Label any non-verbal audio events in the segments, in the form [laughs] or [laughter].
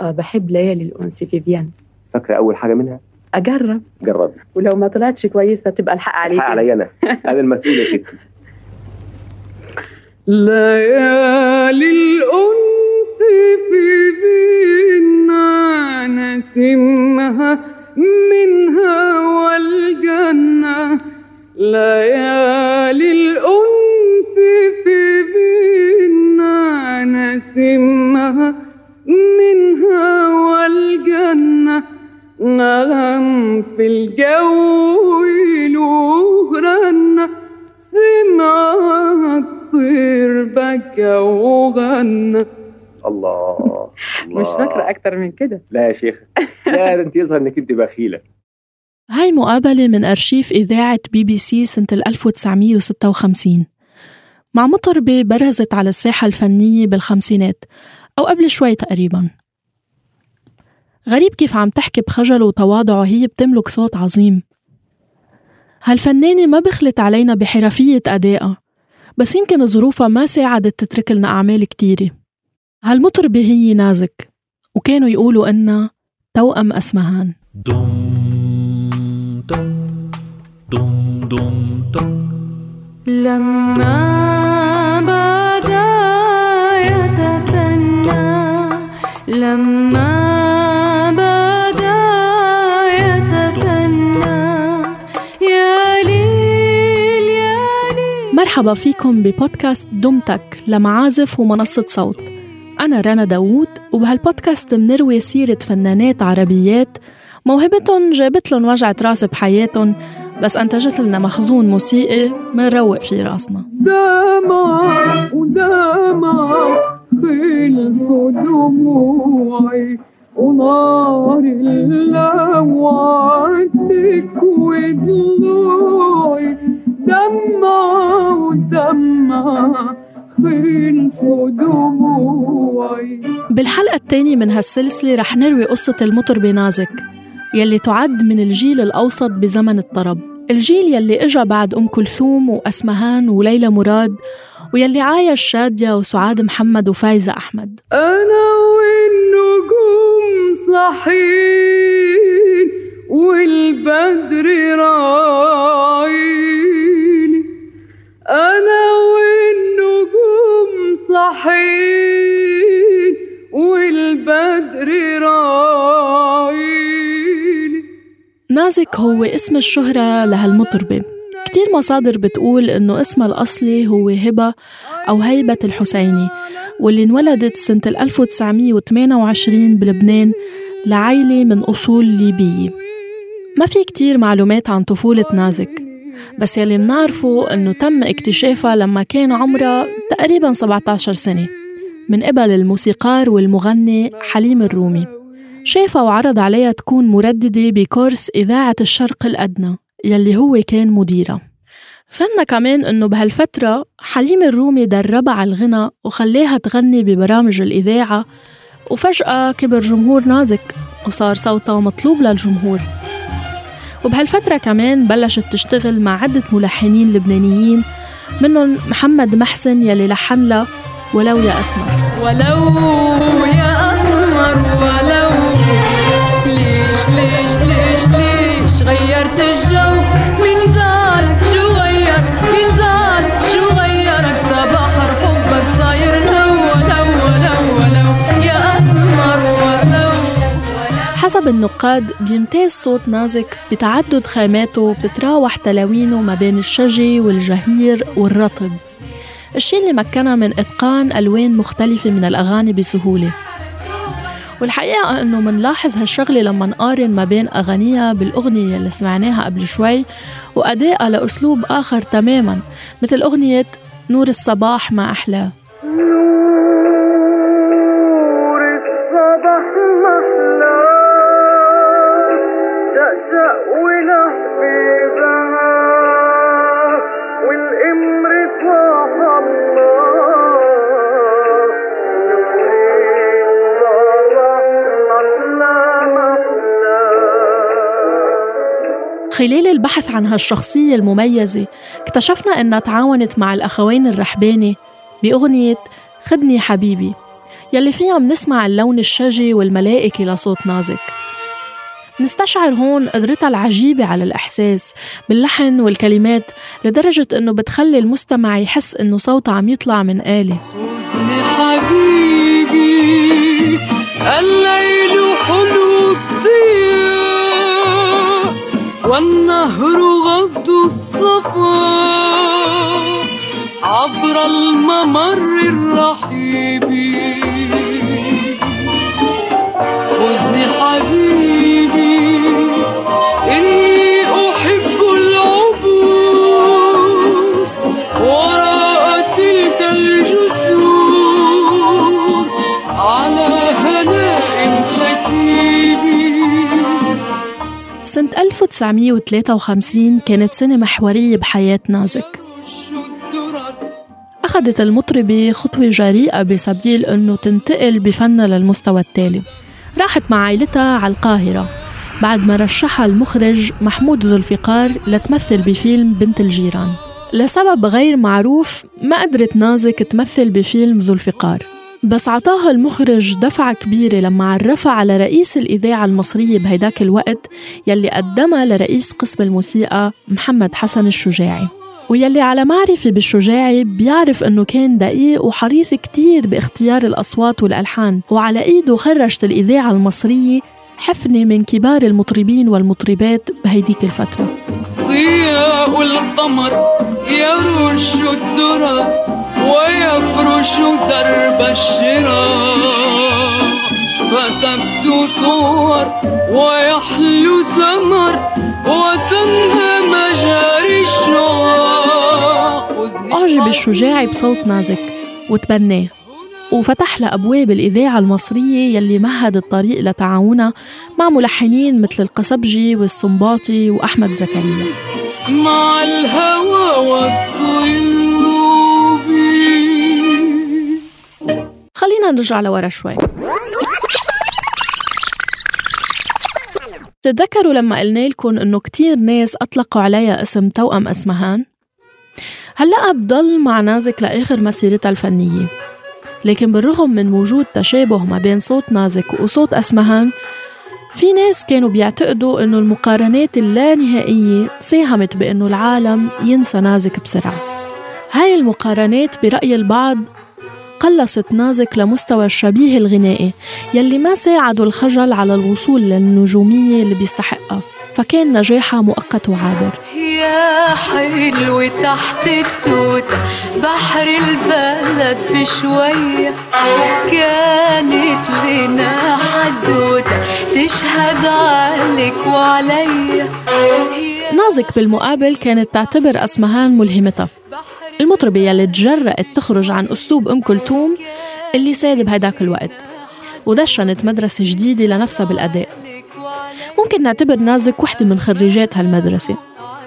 آه بحب ليالي الأنس فيفيان. فاكرة أول حاجة منها؟ أجرب. جربي ولو ما طلعتش كويسة تبقى الحق عليك. الحق عليا أنا. أنا المسؤول يا ستي. ليالي الأنس في بينا نسمها منها والجنة. ليالي الأنس في بينا نسمها منها والجنة نغم في الجو له رنة سمع الطير بكى وغنى الله. مش فاكرة أكتر من كده. لا يا شيخ. لا ده انت يظهر إنك أنت بخيلة. هاي مقابلة من أرشيف إذاعة بي بي سي سنة 1956 مع مطربة برزت على الساحة الفنية بالخمسينات أو قبل شوي تقريبا. غريب كيف عم تحكي بخجل وتواضع وهي بتملك صوت عظيم. هالفنانة ما بخلت علينا بحرفية أدائها بس يمكن ظروفها ما ساعدت تترك لنا أعمال كتيرة. هالمطربة هي نازك وكانوا يقولوا إنها توأم أسمهان. دم دم دم دم دم. لما بدا يتثنى لما مرحبا فيكم ببودكاست دمتك لمعازف ومنصة صوت. أنا رنا داوود وبهالبودكاست منروي سيرة فنانات عربيات موهبتهم جابت لهم وجعة راس بحياتهم بس أنتجت لنا مخزون موسيقي منروق فيه راسنا. دمع ودمع خلصوا دموعي ونار لوعتك وضلوعي دمع ودمع خلصوا دموعي بالحلقة الثانية من هالسلسلة رح نروي قصة المطربة نازك يلي تعد من الجيل الأوسط بزمن الطرب. الجيل يلي إجا بعد أم كلثوم وأسمهان وليلى مراد ويلي عايش شادية وسعاد محمد وفايزة أحمد. أنا والنجوم نازك هو اسم الشهرة لهالمطربة. كتير مصادر بتقول إنه اسمها الأصلي هو هبة أو هيبة الحسيني واللي انولدت سنة 1928 بلبنان لعائلة من أصول ليبية. ما في كتير معلومات عن طفولة نازك بس يلي منعرفه إنه تم اكتشافها لما كان عمرها تقريبا 17 سنة من قبل الموسيقار والمغني حليم الرومي. شافها وعرض عليها تكون مرددة بكورس إذاعة الشرق الأدنى يلي هو كان مديرها فهمنا كمان إنه بهالفترة حليم الرومي دربها على الغنى وخليها تغني ببرامج الإذاعة وفجأة كبر جمهور نازك وصار صوتها مطلوب للجمهور. وبهالفترة كمان بلشت تشتغل مع عدة ملحنين لبنانيين منهم محمد محسن يلي لحن لها ولو يا أسمر. ولو يا غيرت الجو من شو غير من زالك شو غيرك حبك صاير لو لو لو لو يا أسمر ولو حسب النقاد بيمتاز صوت نازك بتعدد خاماته وبتتراوح تلاوينه ما بين الشجي والجهير والرطب. الشي اللي مكنها من إتقان ألوان مختلفة من الأغاني بسهولة. والحقيقة إنه منلاحظ هالشغلة لما نقارن ما بين أغانيها بالأغنية اللي سمعناها قبل شوي وأدائها لأسلوب آخر تماما مثل أغنية نور الصباح ما أحلاه [laughs] خلال البحث عن هالشخصية المميزة اكتشفنا إنها تعاونت مع الأخوين الرحباني بأغنية خدني حبيبي يلي فيها منسمع اللون الشجي والملائكي لصوت نازك. نستشعر هون قدرتها العجيبة على الإحساس باللحن والكلمات لدرجة إنه بتخلي المستمع يحس إنه صوتها عم يطلع من آلة. حبيبي والنهر غض الصفا عبر الممر الرحيب. 1953 كانت سنة محورية بحياة نازك. أخذت المطربة خطوة جريئة بسبيل أنه تنتقل بفنها للمستوى التالي. راحت مع عائلتها على القاهرة. بعد ما رشحها المخرج محمود ذو الفقار لتمثل بفيلم بنت الجيران. لسبب غير معروف ما قدرت نازك تمثل بفيلم ذو الفقار. بس عطاها المخرج دفعة كبيرة لما عرفها على رئيس الإذاعة المصرية بهيداك الوقت يلي قدمها لرئيس قسم الموسيقى محمد حسن الشجاعي. ويلي على معرفة بالشجاعي بيعرف إنه كان دقيق وحريص كتير باختيار الأصوات والألحان وعلى إيده خرجت الإذاعة المصرية حفنة من كبار المطربين والمطربات بهيديك الفترة. ضياء القمر يرش الدرى ويفرش درب الشراع فتبدو صور ويحلو سمر وتنهى مجاري الشعاع أعجب الشجاعي بصوت نازك وتبناه. وفتح لها أبواب الإذاعة المصرية يلي مهد الطريق لتعاونها مع ملحنين مثل القصبجي والسنباطي وأحمد زكريا. مع الهوى والطيوب خلينا نرجع لورا شوي. تتذكروا لما قلنا لكم إنه كتير ناس أطلقوا عليها اسم توأم اسمهان؟ هلأ بضل مع نازك لآخر مسيرتها الفنية. لكن بالرغم من وجود تشابه ما بين صوت نازك وصوت أسمهان في ناس كانوا بيعتقدوا إنه المقارنات اللانهائية ساهمت بإنه العالم ينسى نازك بسرعة. هاي المقارنات برأي البعض قلصت نازك لمستوى الشبيه الغنائي يلي ما ساعدوا الخجل على الوصول للنجومية اللي بيستحقها فكان نجاحها مؤقت وعابر. يا حلو تحت التوتة بحر البلد بشوية كانت لنا حدوتة تشهد عليك وعليا. يا نازك بالمقابل كانت تعتبر أسمهان ملهمتها. المطربة يلي تجرأت تخرج عن أسلوب أم كلثوم اللي ساد بهداك الوقت ودشنت مدرسة جديدة لنفسها بالأداء. ممكن نعتبر نازك وحدة من خريجات هالمدرسة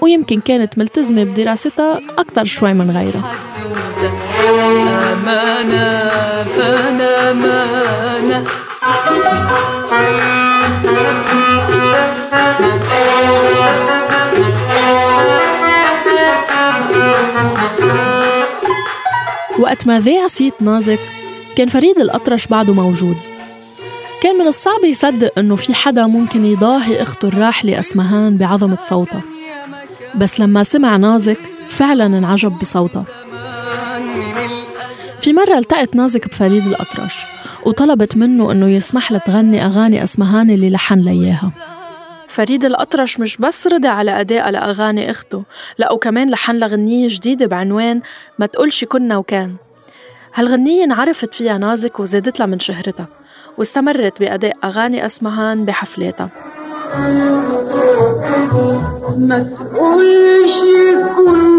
ويمكن كانت ملتزمة بدراستها أكتر شوي من غيرها. أمانة أمانة وقت ما ذاع صيت نازك كان فريد الأطرش بعده موجود. كان من الصعب يصدق إنه في حدا ممكن يضاهي أخته الراحلة أسمهان بعظمة صوتها. بس لما سمع نازك فعلا انعجب بصوتها. في مرة التقت نازك بفريد الأطرش وطلبت منه إنه يسمح لها تغني أغاني أسمهان اللي لحن لياها. فريد الأطرش مش بس رضى على أدائها لأغاني أخته لا وكمان لحن لها غنية جديدة بعنوان ما تقولش كنا وكان هالغنية انعرفت فيها نازك وزادت لها من شهرتها واستمرت بأداء أغاني أسمهان بحفلاتها. ما تقولش كنا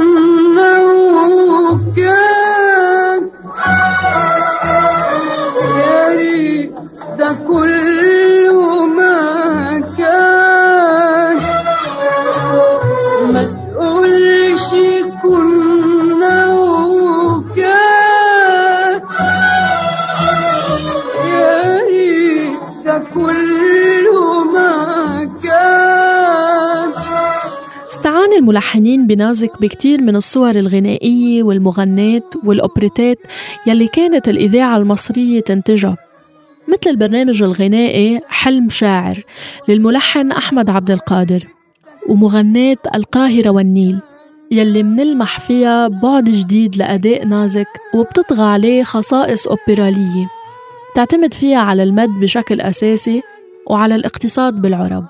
الملحنين بنازك بكتير من الصور الغنائية والمغنات والأوبريتات يلي كانت الإذاعة المصرية تنتجها. مثل البرنامج الغنائي حلم شاعر للملحن أحمد عبد القادر ومغناة القاهرة والنيل يلي منلمح فيها بعد جديد لأداء نازك وبتطغى عليه خصائص أوبرالية. تعتمد فيها على المد بشكل أساسي وعلى الاقتصاد بالعرب.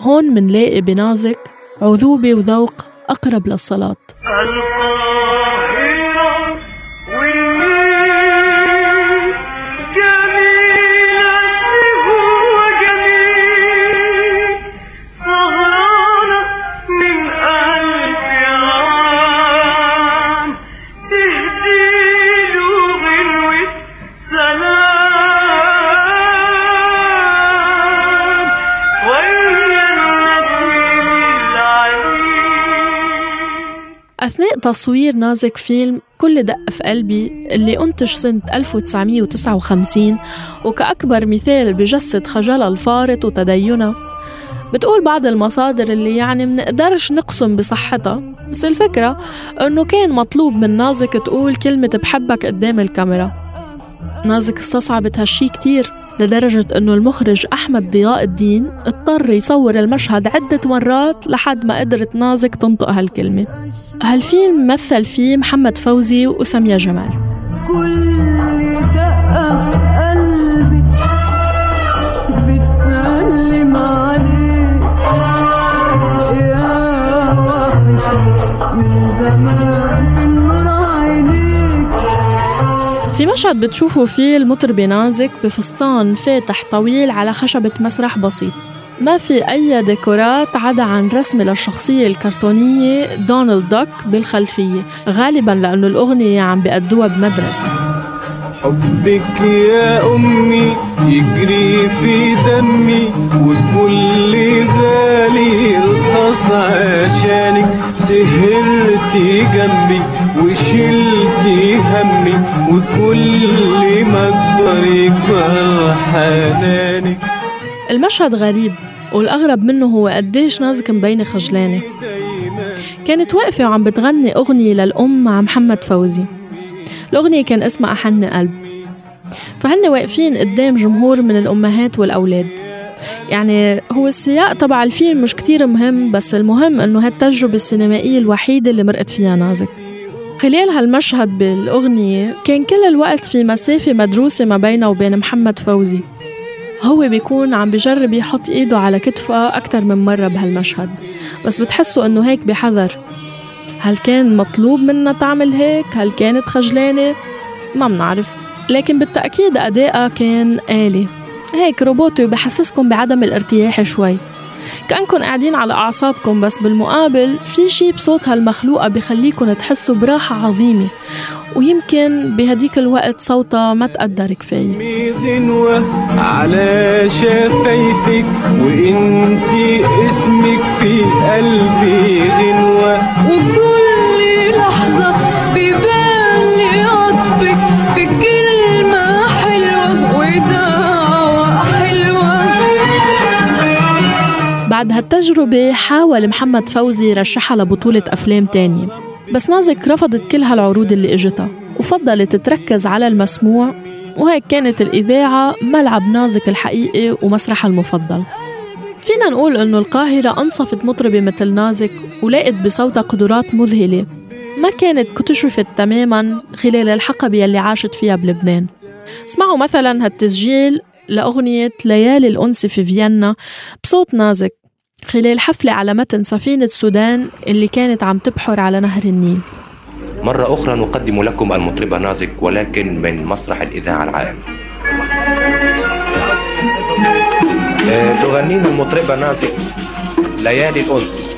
هون منلاقي بنازك عذوبة وذوق أقرب للصلاة. تصوير نازك فيلم كل دق في قلبي اللي أنتج سنة 1959 وكأكبر مثال بجسد خجلها الفارط وتدينها بتقول بعض المصادر اللي يعني منقدرش نقسم بصحتها بس الفكرة إنه كان مطلوب من نازك تقول كلمة بحبك قدام الكاميرا. نازك استصعبت هالشي كتير لدرجة إنه المخرج أحمد ضياء الدين اضطر يصور المشهد عدة مرات لحد ما قدرت نازك تنطق هالكلمة. هالفيلم مثل فيه محمد فوزي وسامية جمال. كل في قلبي بتسلم عليك يا من زمان عينيك في مشهد بتشوفوا فيه المطربة نازك بفستان فاتح طويل على خشبة مسرح بسيط. ما في أي ديكورات عدا عن رسم للشخصية الكرتونية دونالد دوك بالخلفية غالبا لأنه الأغنية عم بيأدوها بمدرسة. حبك يا أمي يجري في دمي وكل غالي رخص عشانك سهرتي جنبي وشلتي همي وكل ما أكبر يكبر حنانك المشهد غريب والأغرب منه هو قديش نازك مبينة خجلانة. كانت واقفة وعم بتغني أغنية للأم مع محمد فوزي. الأغنية كان اسمها أحن قلب. فهن واقفين قدام جمهور من الأمهات والأولاد. يعني هو السياق تبع الفيلم مش كتير مهم بس المهم إنه هالتجربة السينمائية الوحيدة اللي مرقت فيها نازك. خلال هالمشهد بالأغنية كان كل الوقت في مسافة مدروسة ما بينه وبين محمد فوزي. هو بيكون عم بجرب يحط إيده على كتفها أكتر من مرة بهالمشهد بس بتحسوا إنه هيك بحذر. هل كان مطلوب منها تعمل هيك؟ هل كانت خجلانة؟ ما منعرف لكن بالتأكيد أدائها كان آلي. هيك روبوتي وبحسسكم بعدم الارتياح شوي. كأنكم قاعدين على أعصابكم بس بالمقابل في شي بصوت هالمخلوقة بخليكم تحسوا براحة عظيمة. ويمكن بهديك الوقت صوتها ما تقدر كفاية. على شفايفك وانتي اسمك في قلبي غنوة. وكل لحظة بيبان لي عطفك في كلمة حلوة ودعوة حلوة. بعد هالتجربة حاول محمد فوزي يرشحها لبطولة أفلام تانية. بس نازك رفضت كل هالعروض اللي إجتها وفضلت تركز على المسموع وهيك كانت الإذاعة ملعب نازك الحقيقي ومسرحها المفضل. فينا نقول إنه القاهرة أنصفت مطربة مثل نازك ولقت بصوتها قدرات مذهلة. ما كانت اكتشفت تماما خلال الحقبة اللي عاشت فيها بلبنان. اسمعوا مثلا هالتسجيل لأغنية ليالي الأنس في فيينا بصوت نازك. خلال حفلة على متن سفينة سودان اللي كانت عم تبحر على نهر النيل. مرة أخرى نقدم لكم المطربة نازك ولكن من مسرح الإذاعة العام. آه، تغنينا المطربة نازك. ليالي الأنس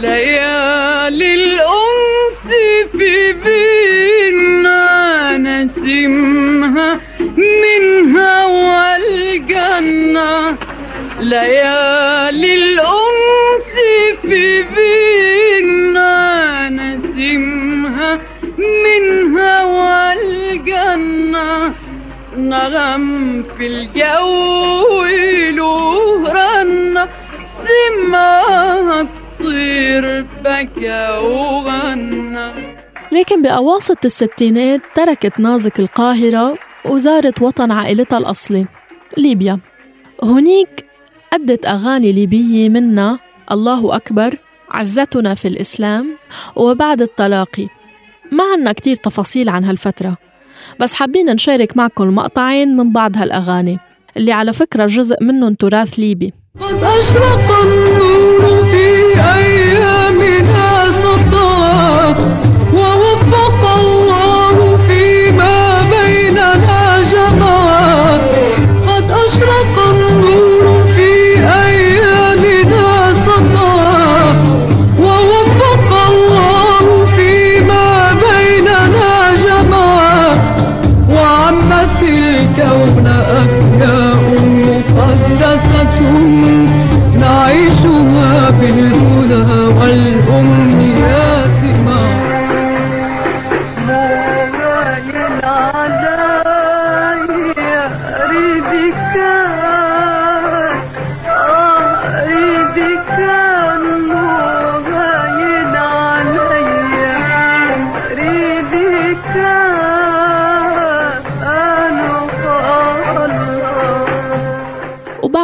ليالي الأنس في بينا نسمها من هوى الجنة ليالي الأنس في بينا نسمها من هوى الجنة. نغم في الجو له رنة سمع الطير بكى وغنى لكن بأواسط الستينات تركت نازك القاهرة وزارت وطن عائلتها الأصلي ليبيا. هنيك أدت أغاني ليبية منها الله أكبر عزتنا في الإسلام وبعد التلاقي ما عنا كتير تفاصيل عن هالفترة بس حابين نشارك معكم مقطعين من بعض هالأغاني. اللي على فكرة جزء منهم تراث ليبي. قد أشرق النور في أيامنا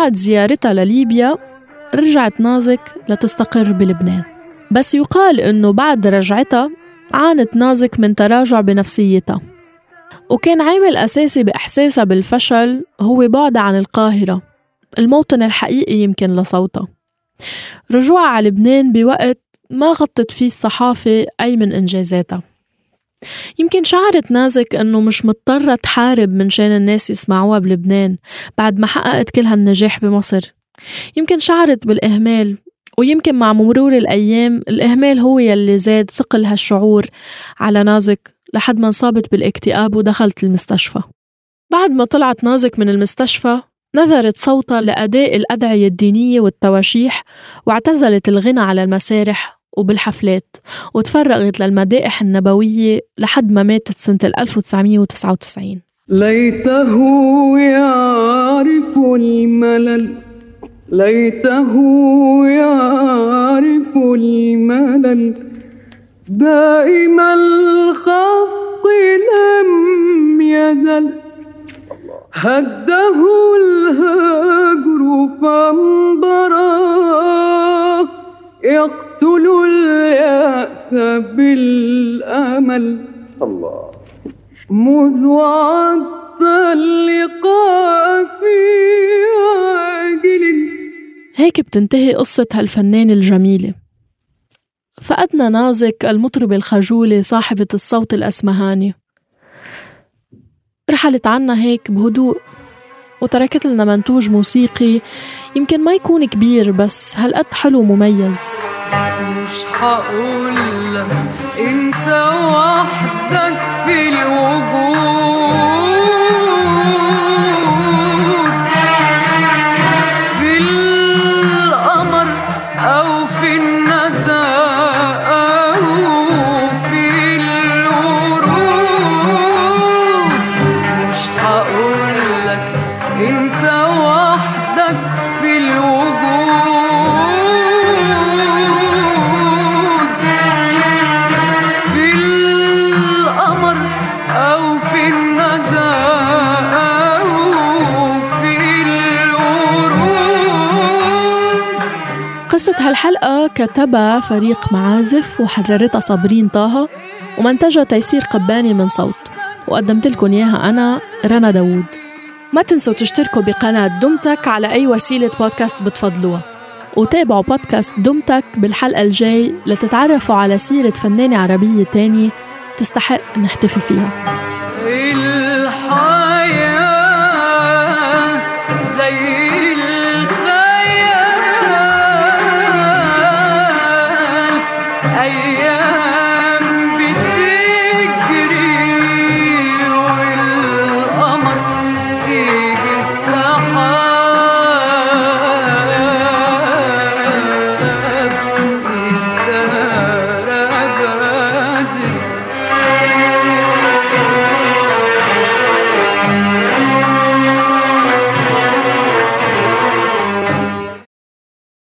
وبعد زيارتها لليبيا رجعت نازك لتستقر بلبنان. بس يقال إنه بعد رجعتها عانت نازك من تراجع بنفسيتها. وكان عامل أساسي بإحساسها بالفشل هو بعدها عن القاهرة. الموطن الحقيقي يمكن لصوتها. رجوعها على لبنان بوقت ما غطت فيه الصحافة أي من إنجازاتها. يمكن شعرت نازك إنه مش مضطرة تحارب من شان الناس يسمعوها بلبنان بعد ما حققت كل هالنجاح بمصر. يمكن شعرت بالإهمال ويمكن مع مرور الأيام الإهمال هو يلي زاد ثقل هالشعور على نازك لحد ما انصابت بالاكتئاب ودخلت المستشفى. بعد ما طلعت نازك من المستشفى نذرت صوتها لأداء الأدعية الدينية والتواشيح واعتزلت الغنى على المسارح وبالحفلات. وتفرغت للمدائح النبوية لحد ما ماتت سنة 1999 ليته يعرف الملل ليته يعرف الملل. دائم الخفق لم يزل هده بالأمل. الله. مذ وعدت اللقاء في عاجل. هيك بتنتهي قصة هالفنانة الجميلة. فقدنا نازك المطربة الخجولة صاحبة الصوت الأسمهاني. رحلت عنا هيك بهدوء. وتركت لنا منتوج موسيقي يمكن ما يكون كبير بس هالقد حلو ومميز مش هقول إنت وحدك قصة هالحلقة كتبها فريق معازف وحررتها صابرين طه ومنتجها تيسير قباني من صوت. وقدمت لكم إياها أنا رنا داوود. ما تنسوا تشتركوا بقناة دمتك على أي وسيلة بودكاست بتفضلوها. وتابعوا بودكاست دمتك بالحلقة الجاي لتتعرفوا على سيرة فنانة عربية تانية تستحق نحتفي فيها.